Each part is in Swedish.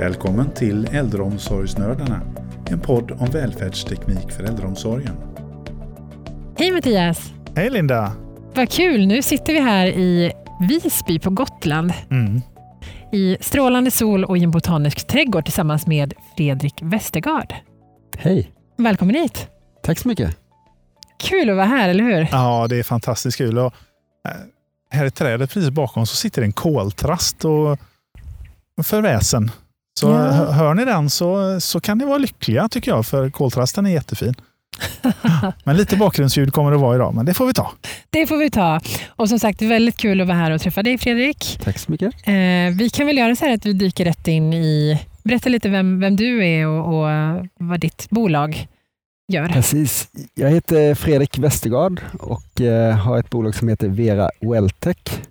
Välkommen till Äldreomsorgsnördarna, en podd om välfärdsteknik för äldreomsorgen. Hej Mattias! Hej Linda! Vad kul! Nu sitter vi här i Visby på Gotland. Mm. I strålande sol och i en botanisk trädgård tillsammans med Fredrik Westergaard. Hej! Välkommen hit! Tack så mycket. Kul att vara här, eller hur? Ja, det är fantastiskt kul. Och, eh, här i trädet precis bakom så sitter en koltrast och för väsen. Så Ja. hö- hör ni den så, så kan ni vara lyckliga tycker jag, för koltrasten är jättefin. Men lite bakgrundsljud kommer det vara idag, men det får vi ta. Det får vi ta. Och som sagt, väldigt kul att vara här och träffa dig Fredrik. Tack så mycket. Eh, vi kan väl göra så här att vi dyker rätt in i... Berätta lite vem, vem du är och, och vad ditt bolag gör. Precis. Jag heter Fredrik Westergaard och eh, har ett bolag som heter Vera Welltech.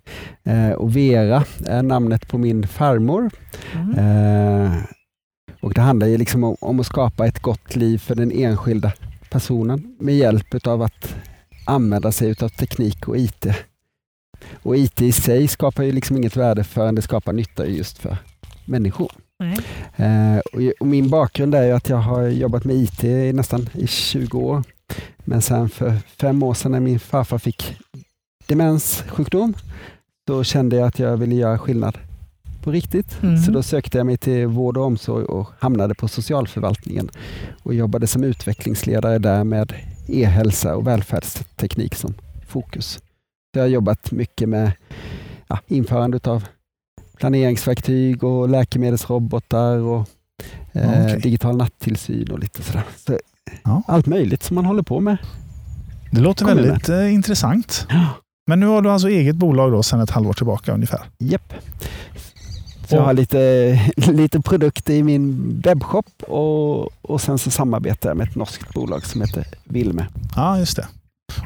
Eh, och Vera är namnet på min farmor. Mm. Eh, och det handlar ju liksom om, om att skapa ett gott liv för den enskilda personen med hjälp av att använda sig av teknik och IT. Och IT i sig skapar ju liksom inget värde förrän det skapar nytta just för människor. Eh, och, och min bakgrund är att jag har jobbat med IT i nästan i 20 år. Men sen för fem år sedan när min farfar fick demenssjukdom, då kände jag att jag ville göra skillnad på riktigt. Mm. Så då sökte jag mig till vård och omsorg och hamnade på socialförvaltningen och jobbade som utvecklingsledare där med e-hälsa och välfärdsteknik som fokus. Så jag har jobbat mycket med ja, införande av planeringsverktyg och läkemedelsrobotar och eh, Okej. digital nattillsyn och lite sådär. Så Ja. Allt möjligt som man håller på med. Det låter Kommer väldigt eh, intressant. Ja. Men nu har du alltså eget bolag då sedan ett halvår tillbaka ungefär. Japp. Så jag har lite, lite produkter i min webbshop och, och sen så samarbetar jag med ett norskt bolag som heter Vilme. Ja, just det.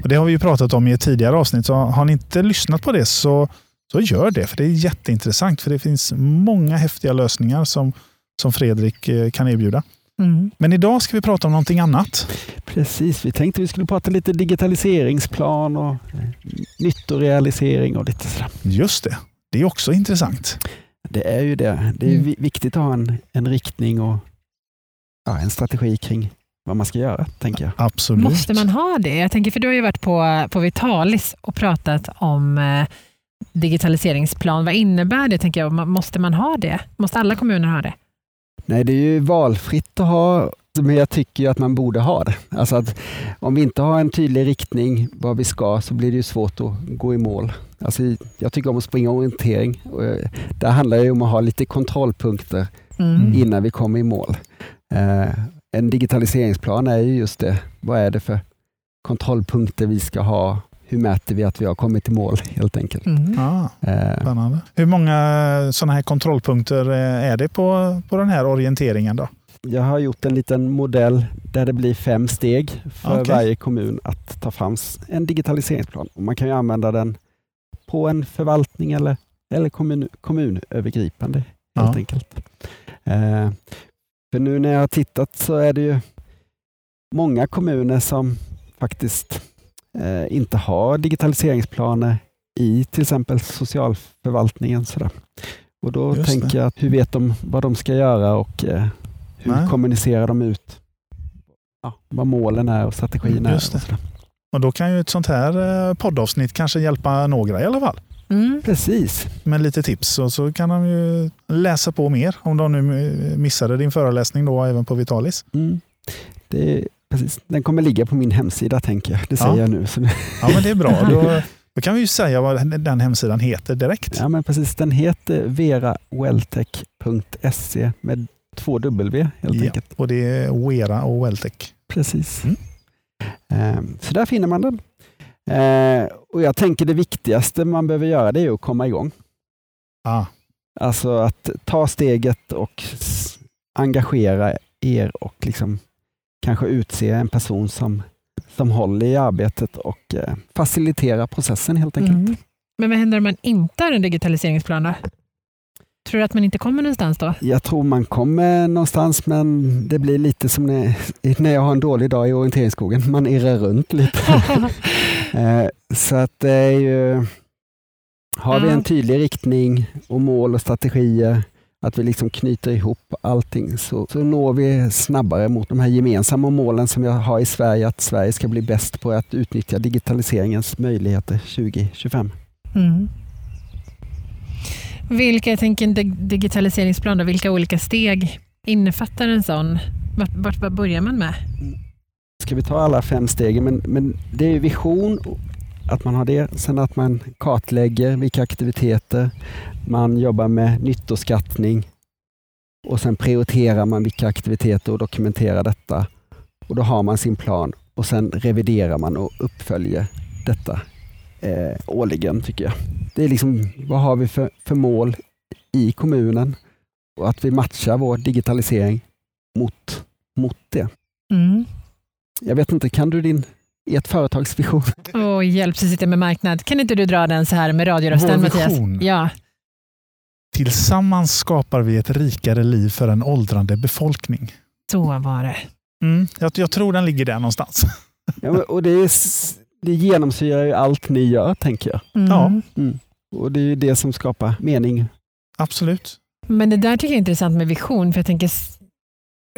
Och Det har vi ju pratat om i ett tidigare avsnitt, så har ni inte lyssnat på det så, så gör det, för det är jätteintressant. För det finns många häftiga lösningar som, som Fredrik eh, kan erbjuda. Mm. Men idag ska vi prata om någonting annat. Precis, vi tänkte vi skulle prata lite digitaliseringsplan och eh, nyttorealisering och lite sådär. Just det, det är också intressant. Det är ju det. Det är Mm. vi- viktigt att ha en, en riktning och ja, en strategi kring vad man ska göra, tänker jag. Absolut. Måste man ha det? Jag tänker, för du har ju varit på, på Vitalis och pratat om eh, digitaliseringsplan. Vad innebär det? Tänker jag. Måste man ha det? Måste alla kommuner ha det? Nej, det är ju valfritt att ha, men jag tycker ju att man borde ha det. Alltså att om vi inte har en tydlig riktning vad vi ska så blir det ju svårt att gå i mål. Alltså, jag tycker om att springa orientering. Och eh, det handlar ju om att ha lite kontrollpunkter Mm. innan vi kommer i mål. Eh, en digitaliseringsplan är ju just det. Vad är det för kontrollpunkter vi ska ha? Hur mäter vi att vi har kommit i mål helt enkelt? Mm. Ja, Eh, spännande. Hur många sådana här kontrollpunkter eh, är det på, på den här orienteringen? då? Jag har gjort en liten modell där det blir fem steg för Okej. varje kommun att ta fram en digitaliseringsplan. Och man kan ju använda den på en förvaltning eller, eller kommun, kommunövergripande helt Ja. enkelt. Eh, för nu när jag har tittat så är det ju många kommuner som faktiskt eh, inte har digitaliseringsplaner i till exempel socialförvaltningen. Sådär. Och då Just tänker det. jag, att hur vet de vad de ska göra och eh, hur Nej. kommunicerar de ut ja, vad målen är och strategin är. Just Och det. sådär. Och då kan ju ett sånt här eh, poddavsnitt kanske hjälpa några i alla fall. Mm. Precis. med lite tips och så kan de ju läsa på mer om de nu missade din föreläsning då även på Vitalis. Mm. Det är, precis. Den kommer ligga på min hemsida tänker jag. Det säger Ja. jag nu. Så, Ja men det är bra. Då, då kan vi ju säga vad den hemsidan heter direkt. ja, men precis. Den heter verawelltech.se med två W helt Ja, enkelt. och det är Wera och Welltech. Precis. Mm. Ehm, Så där finner man den. Eh, och Jag tänker det viktigaste man behöver göra det är att komma igång. Ah, Alltså att ta steget och engagera er och liksom kanske utse en person som, som håller i arbetet och eh, facilitera processen helt enkelt. Mm. Men vad händer om man inte har en digitaliseringsplan? Då? Tror du att man inte kommer någonstans då? Jag tror man kommer någonstans men det blir lite som när, när jag har en dålig dag i orienteringsskogen. Man irrar runt lite. Eh, Så att det är ju... Har vi en tydlig riktning och mål och strategier att vi liksom knyter ihop allting så, så når vi snabbare mot de här gemensamma målen som vi har i Sverige, att Sverige ska bli bäst på att utnyttja digitaliseringens möjligheter 2025. Mm. Vilka, jag tänker en digitaliseringsplan, då, vilka olika steg innefattar en sån? Vart, vart, vart börjar man med? Ska vi ta alla fem stegen? Men, men det är vision, att man har det. Sen att man kartlägger vilka aktiviteter, man jobbar med nyttoskattning och sen prioriterar man vilka aktiviteter och dokumenterar detta. Och Då har man sin plan och sen reviderar man och uppföljer detta eh, årligen tycker jag. Det är liksom, vad har vi för, för mål i kommunen och att vi matchar vår digitalisering mot, mot det. Mm. Jag vet inte, kan du din ert företags vision? Oh, hjälp, så sitter med marknad. Kan inte du dra den så här med radiorösten Mattias? Ja. Tillsammans skapar vi ett rikare liv för en åldrande befolkning. Så var det. Mm, jag, jag tror den ligger där någonstans. Ja, och det, är, det genomsyrar ju allt ni gör, tänker jag. Mm. Ja. Mm. Och det är ju det som skapar mening. Absolut. Men det där tycker jag är intressant med vision, för jag tänker jag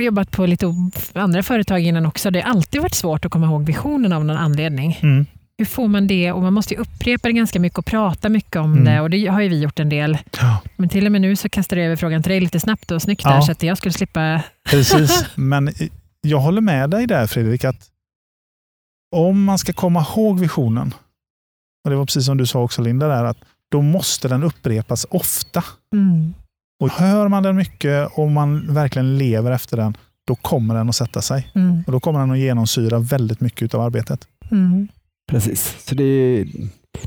jobbat på lite andra företag innan också. Det har alltid varit svårt att komma ihåg visionen av någon anledning. Mm. Hur får man det? Och Man måste upprepa det ganska mycket och prata mycket om mm. det. Och Det har ju vi gjort en del. Ja. Men till och med nu så kastar jag över frågan till dig lite snabbt och snyggt ja. där, så att jag skulle slippa... Precis, men jag håller med dig där Fredrik, att om man ska komma ihåg visionen, och det var precis som du sa också Linda, där, att då måste den upprepas ofta. Mm. Och Hör man den mycket och man verkligen lever efter den, då kommer den att sätta sig. Mm. Och Då kommer den att genomsyra väldigt mycket av arbetet. Mm. Precis. Så det,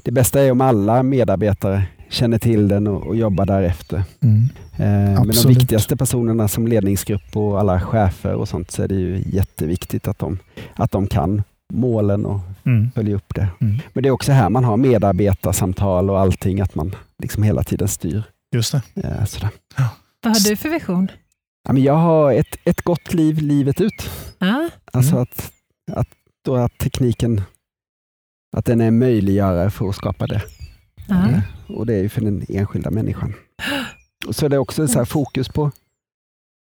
det bästa är om alla medarbetare känner till den och, och jobbar därefter. Mm. Eh, men de viktigaste personerna som ledningsgrupp och alla chefer och sånt så är det ju jätteviktigt att de, att de kan målen och mm. följer upp det. Mm. Men det är också här man har medarbetarsamtal och allting, att man liksom hela tiden styr. Just det. Eh, sådär. Ja. Vad har du för vision? Ja, men jag har ett, ett gott liv livet ut. Ah. Alltså mm. att, att, då att tekniken att den är möjliggörare för att skapa det. Ah. Eh, och det är ju för den enskilda människan. Och så är det också så fokus på,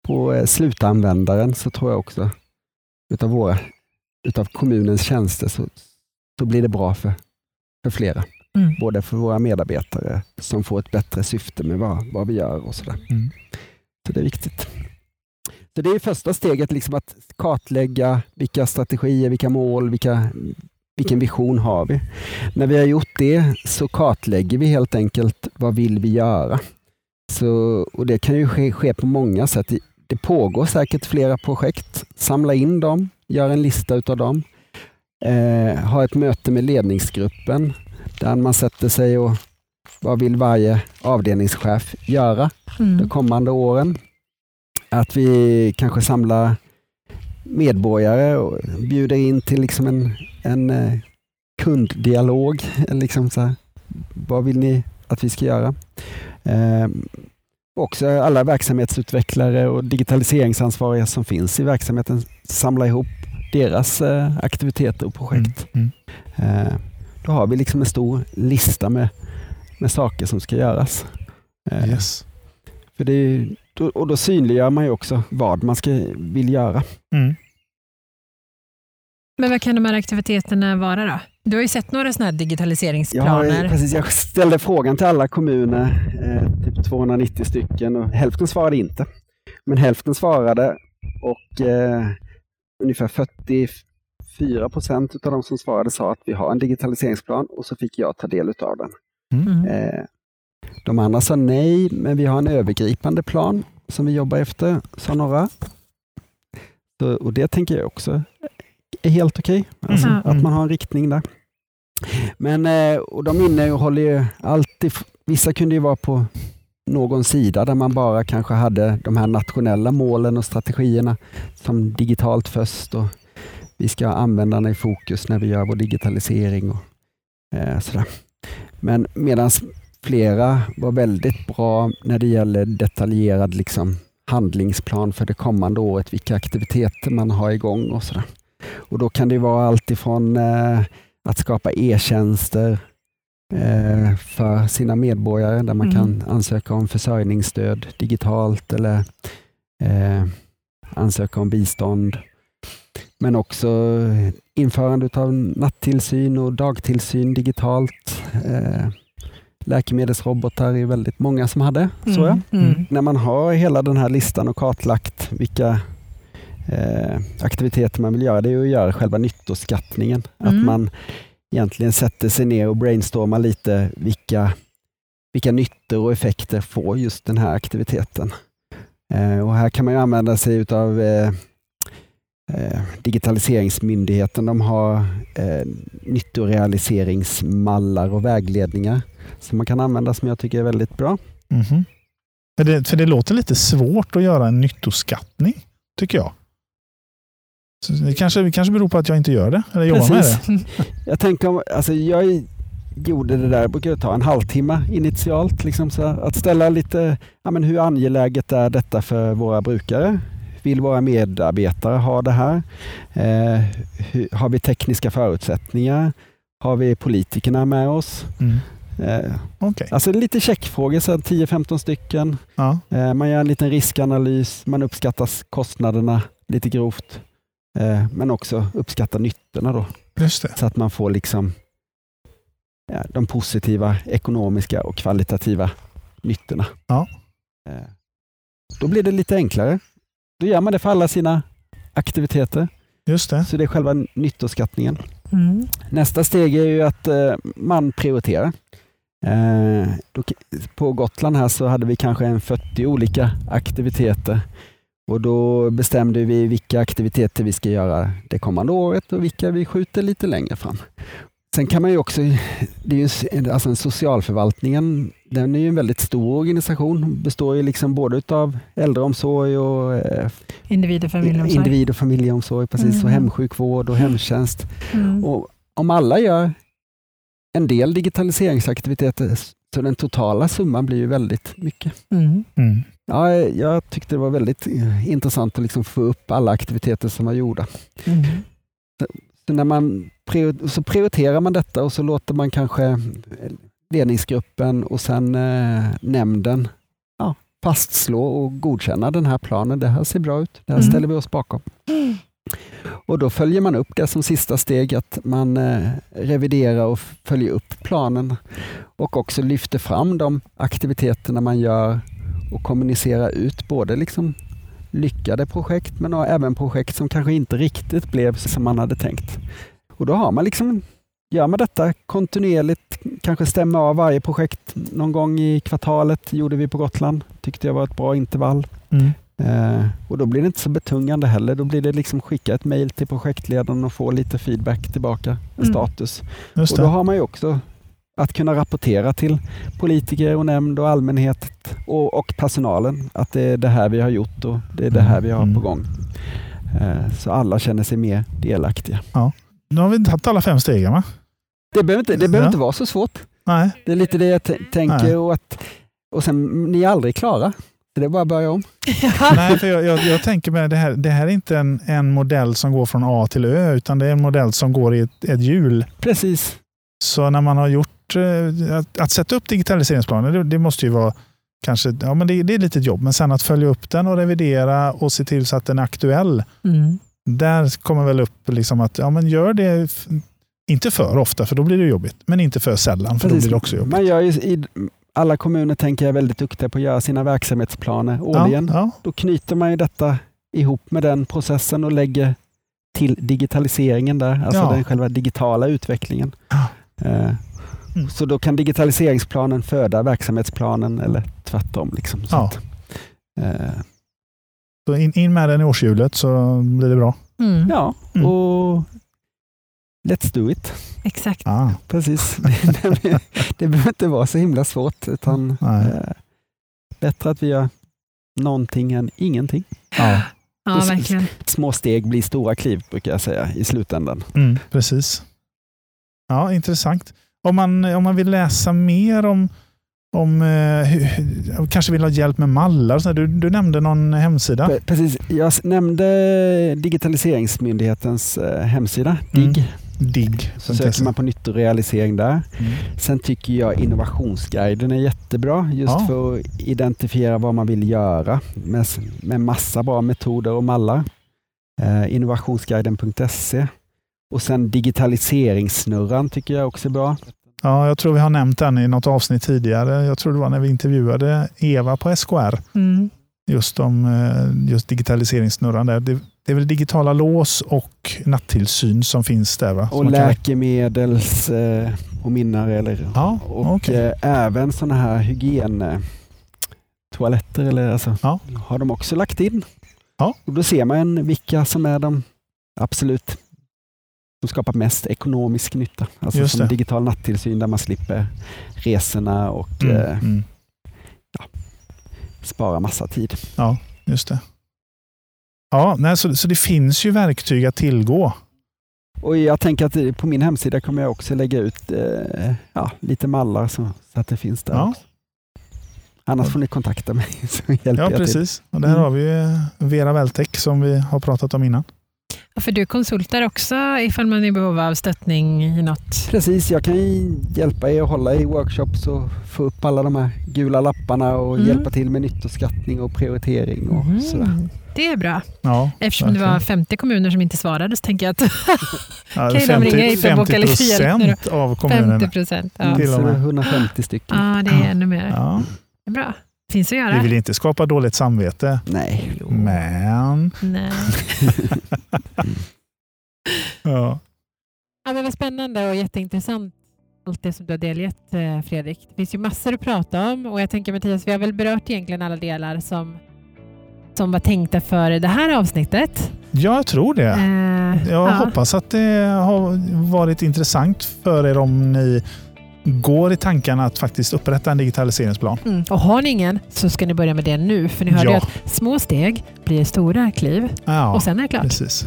på eh, slutanvändaren, så tror jag också, utav våra utav kommunens tjänster så, så blir det bra för, för flera. Mm. Både för våra medarbetare som får ett bättre syfte med vad, vad vi gör och sådär. Mm. Så det är viktigt. Så Det är första steget, liksom att kartlägga vilka strategier, vilka mål, vilka, vilken vision har vi? När vi har gjort det så kartlägger vi helt enkelt vad vill vi göra? Så, och Det kan ju ske, ske på många sätt. Det pågår säkert flera projekt. Samla in dem, gör en lista utav dem. Eh, ha ett möte med ledningsgruppen där man sätter sig och vad vill varje avdelningschef göra mm. de kommande åren? Att vi kanske samlar medborgare och bjuder in till liksom en, en eh, kunddialog. Liksom så här, vad vill ni att vi ska göra? Eh, också alla verksamhetsutvecklare och digitaliseringsansvariga som finns i verksamheten, samla ihop deras eh, aktiviteter och projekt. Mm, mm. Eh, då har vi liksom en stor lista med, med saker som ska göras. Eh, yes. För det är, och då synliggör man ju också vad man ska, vill göra. Mm. Men vad kan de här aktiviteterna vara då? Du har ju sett några sådana här digitaliseringsplaner. Ja, precis. Jag ställde frågan till alla kommuner, eh, typ 290 stycken, och hälften svarade inte. Men hälften svarade och eh, ungefär 44 procent av de som svarade sa att vi har en digitaliseringsplan och så fick jag ta del av den. Mm. Eh, de andra sa nej, men vi har en övergripande plan som vi jobbar efter, sa några. Så, och Det tänker jag också är helt okej, okay. alltså, mm. att man har en riktning där. Men eh, och de innehåller ju alltid, vissa kunde ju vara på någon sida där man bara kanske hade de här nationella målen och strategierna som digitalt först och vi ska ha användarna i fokus när vi gör vår digitalisering. och eh, sådär. Men medan flera var väldigt bra när det gäller detaljerad liksom, handlingsplan för det kommande året, vilka aktiviteter man har igång och sådär. Och då kan det vara allt ifrån eh, att skapa e-tjänster eh, för sina medborgare där man Mm. kan ansöka om försörjningsstöd digitalt eller eh, ansöka om bistånd. Men också införande av nattillsyn och dagtillsyn digitalt. Eh, läkemedelsrobotar är väldigt många som hade. Så ja. Mm. Mm. När man har hela den här listan och kartlagt vilka eh, aktiviteter man vill göra, det är att göra själva nyttoskattningen. Att Mm. man egentligen sätter sig ner och brainstormar lite vilka, vilka nyttor och effekter får just den här aktiviteten. Eh, och här kan man ju använda sig av eh, eh, Digitaliseringsmyndigheten. De har eh, nyttorealiseringsmallar och vägledningar som man kan använda som jag tycker är väldigt bra. Mhm. För, det, för det låter lite svårt att göra en nyttoskattning, tycker jag. Så det kanske, det kanske beror på att jag inte gör det, eller jobbar Precis. med det. Jag tänker om, alltså jag gjorde det där, det brukar ta en halvtimme initialt. Liksom så att ställa lite, ja men hur angeläget är detta för våra brukare? Vill våra medarbetare ha det här? Eh, hur, har vi tekniska förutsättningar? Har vi politikerna med oss? Mm. Eh, Okej. alltså lite checkfrågor, så här 10-15 stycken. Ja. Eh, man gör en liten riskanalys, man uppskattar kostnaderna lite grovt. Eh, men också uppskattar nyttorna då. Så att man får liksom ja, de positiva ekonomiska och kvalitativa nyttorna. Ja. Eh, Då blir det lite enklare. Då gör man det för alla sina aktiviteter. Just det. Så det är själva nyttoskattningen. Mm. Nästa steg är ju att eh, man prioriterar. Eh, då, på Gotland här så hade vi kanske en 40 olika aktiviteter. Och då bestämde vi vilka aktiviteter vi ska göra det kommande året och vilka vi skjuter lite längre fram. Sen kan man ju också, det är ju, en- alltså en socialförvaltningen, den är ju en väldigt stor organisation, består ju liksom både av äldreomsorg och eh, Individ och familjeomsorg. individ och familjeomsorg, precis, och Mm. hemsjukvård och hemtjänst. Mm. Och om alla gör en del digitaliseringsaktiviteter så den totala summan blir ju väldigt mycket. Mm. Mm. Ja, jag tyckte det var väldigt eh, intressant att liksom få upp alla aktiviteter som var gjorda. Mm. Så, när man prior- så prioriterar man detta och så låter man kanske ledningsgruppen och sen eh, nämnden ja, fastslå och godkänna den här planen. Det här ser bra ut. Det här Mm. ställer vi oss bakom. Och då följer man upp det som sista steg, att man eh, reviderar och följer upp planen och också lyfter fram de aktiviteterna man gör och kommunicerar ut både liksom lyckade projekt men även projekt som kanske inte riktigt blev som man hade tänkt. Och då har man liksom, gör man detta kontinuerligt, kanske stämmer av varje projekt någon gång i kvartalet, gjorde vi på Gotland, tyckte jag var ett bra intervall. Mm. Eh, och då blir det inte så betungande heller. Då blir det liksom skicka ett mejl till projektledaren och få lite feedback tillbaka, en Mm. status. Och då har man ju också att kunna rapportera till politiker och nämnd och allmänhet och, och personalen att det är det här vi har gjort och det är det här vi har Mm. på gång. Eh, Så alla känner sig mer delaktiga. Nu har vi tagit alla fem stegen va? Det behöver inte, det behöver Ja. inte vara så svårt. Nej. Det är lite det jag t- tänker. Nej. Och, att, och sen, ni är aldrig klara. Så det är bara att börja om. Nej, för jag, jag, jag tänker med det här, det här är inte en, en modell som går från A till Ö, utan det är en modell som går i ett, ett hjul. Precis. Så när man har gjort, eh, att, att sätta upp digitaliseringsplaner, det, det måste ju vara kanske, ja men det, det är ett litet jobb, men sen att följa upp den och revidera och se till så att den är aktuell. Mm. Där kommer väl upp liksom att, ja men gör det, inte för ofta för då blir det jobbigt, men inte för sällan för då Precis. blir det också jobbigt. Man gör ju, i, alla kommuner tänker jag är väldigt duktiga på att göra sina verksamhetsplaner årligen. Ja, ja, Då knyter man ju detta ihop med den processen och lägger till digitaliseringen där, alltså Ja. den själva digitala utvecklingen. Ja. Eh, Mm. Så då kan digitaliseringsplanen föda verksamhetsplanen eller tvärtom. Liksom. Så Ja. att, eh, så in, in med den i årshjulet så blir det bra. Mm. ja, Mm. och let's do it. Exakt. Ah, Precis. det, det behöver inte vara så himla svårt, utan eh, bättre att vi gör någonting än ingenting. ja. Ja, verkligen. Små steg blir stora kliv, brukar jag säga, i slutändan. Mm, precis. Ja, intressant. Om man, om man vill läsa mer om, om eh, kanske vill ha hjälp med mallar. så här, Du, du nämnde någon hemsida. Pre- Precis, jag nämnde Digitaliseringsmyndighetens eh, hemsida, Mm. DIGG. Söker man på nyttorealisering där. Mm. Sen tycker jag innovationsguiden är jättebra just ja. för att identifiera vad man vill göra med, med massa bra metoder och mallar. Eh, innovationsguiden.se och sen digitaliseringssnurran tycker jag också är bra. Ja, jag tror vi har nämnt den i något avsnitt tidigare. Jag tror det var när vi intervjuade Eva på SKR. Mm. Just om eh, just digitaliseringssnurran. Där. Det, det är väl digitala lås och nattillsyn som finns där? Va? Och läkemedelspåminnare. Eller, ja, och okay. eh, även sådana här hygien-toaletter eller, alltså, ja. har de också lagt in. Ja. Och då ser man vilka som är de absolut som skapar mest ekonomisk nytta. Alltså som digital nattillsyn där man slipper resorna och mm, eh, mm. Ja, spara massa tid. Ja, just det. Ja, nej, så, så det finns ju verktyg att tillgå. Och Jag tänker att på min hemsida kommer jag också lägga ut eh, ja, lite mallar så, så, att det finns där. Ja. Annars får ni kontakta mig så hjälper ja, precis. till. Och där mm. har vi eh, Vera Weltec som vi har pratat om innan. Ja, för du konsultar också ifall man är i behov av stöttning i något? Precis, jag kan hjälpa er att hålla i workshops och få upp alla de här gula lapparna och mm. hjälpa till med nyttoskattning och prioritering och mm. sådär. Det är bra. Ja, Eftersom verkligen. det var 50 kommuner som inte svarade så tänker jag att ja, kan 50, de ringa hit och boka lite hjälp av kommunerna. 50 procent. Ja. Till 150 stycken. Ja, det är ännu mer. Ja. Det är bra. Finns att göra. Vi vill inte skapa dåligt samvete. Nej. Men... Nej. ja. Ja, men vad spännande och jätteintressant allt det som du har delgett eh, Fredrik. Det finns ju massor att prata om och jag tänker Mattias, vi har väl berört egentligen alla delar som, som var tänkta för det här avsnittet. Ja, jag tror det. Eh, jag ja. hoppas att det har varit intressant för er om ni går i tankarna att faktiskt upprätta en digitaliseringsplan. Mm. Och har ni ingen så ska ni börja med det nu. För ni hörde ja. att små steg blir stora kliv ja, och sen är det klart. Precis.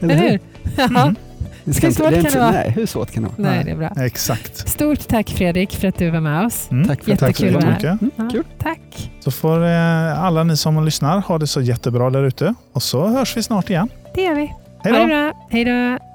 Eller hur? Mm. Hur svårt kan det vara? Nej, hur svårt kan det vara? Nej, det är bra. Exakt. Stort tack Fredrik för att du var med oss. Mm. Tack för Jättekul att du mm. ja, Kul. Tack. Så får eh, alla ni som lyssnar ha det så jättebra där ute. Och så hörs vi snart igen. Det gör vi. Hej då. Ha det bra. Hej då.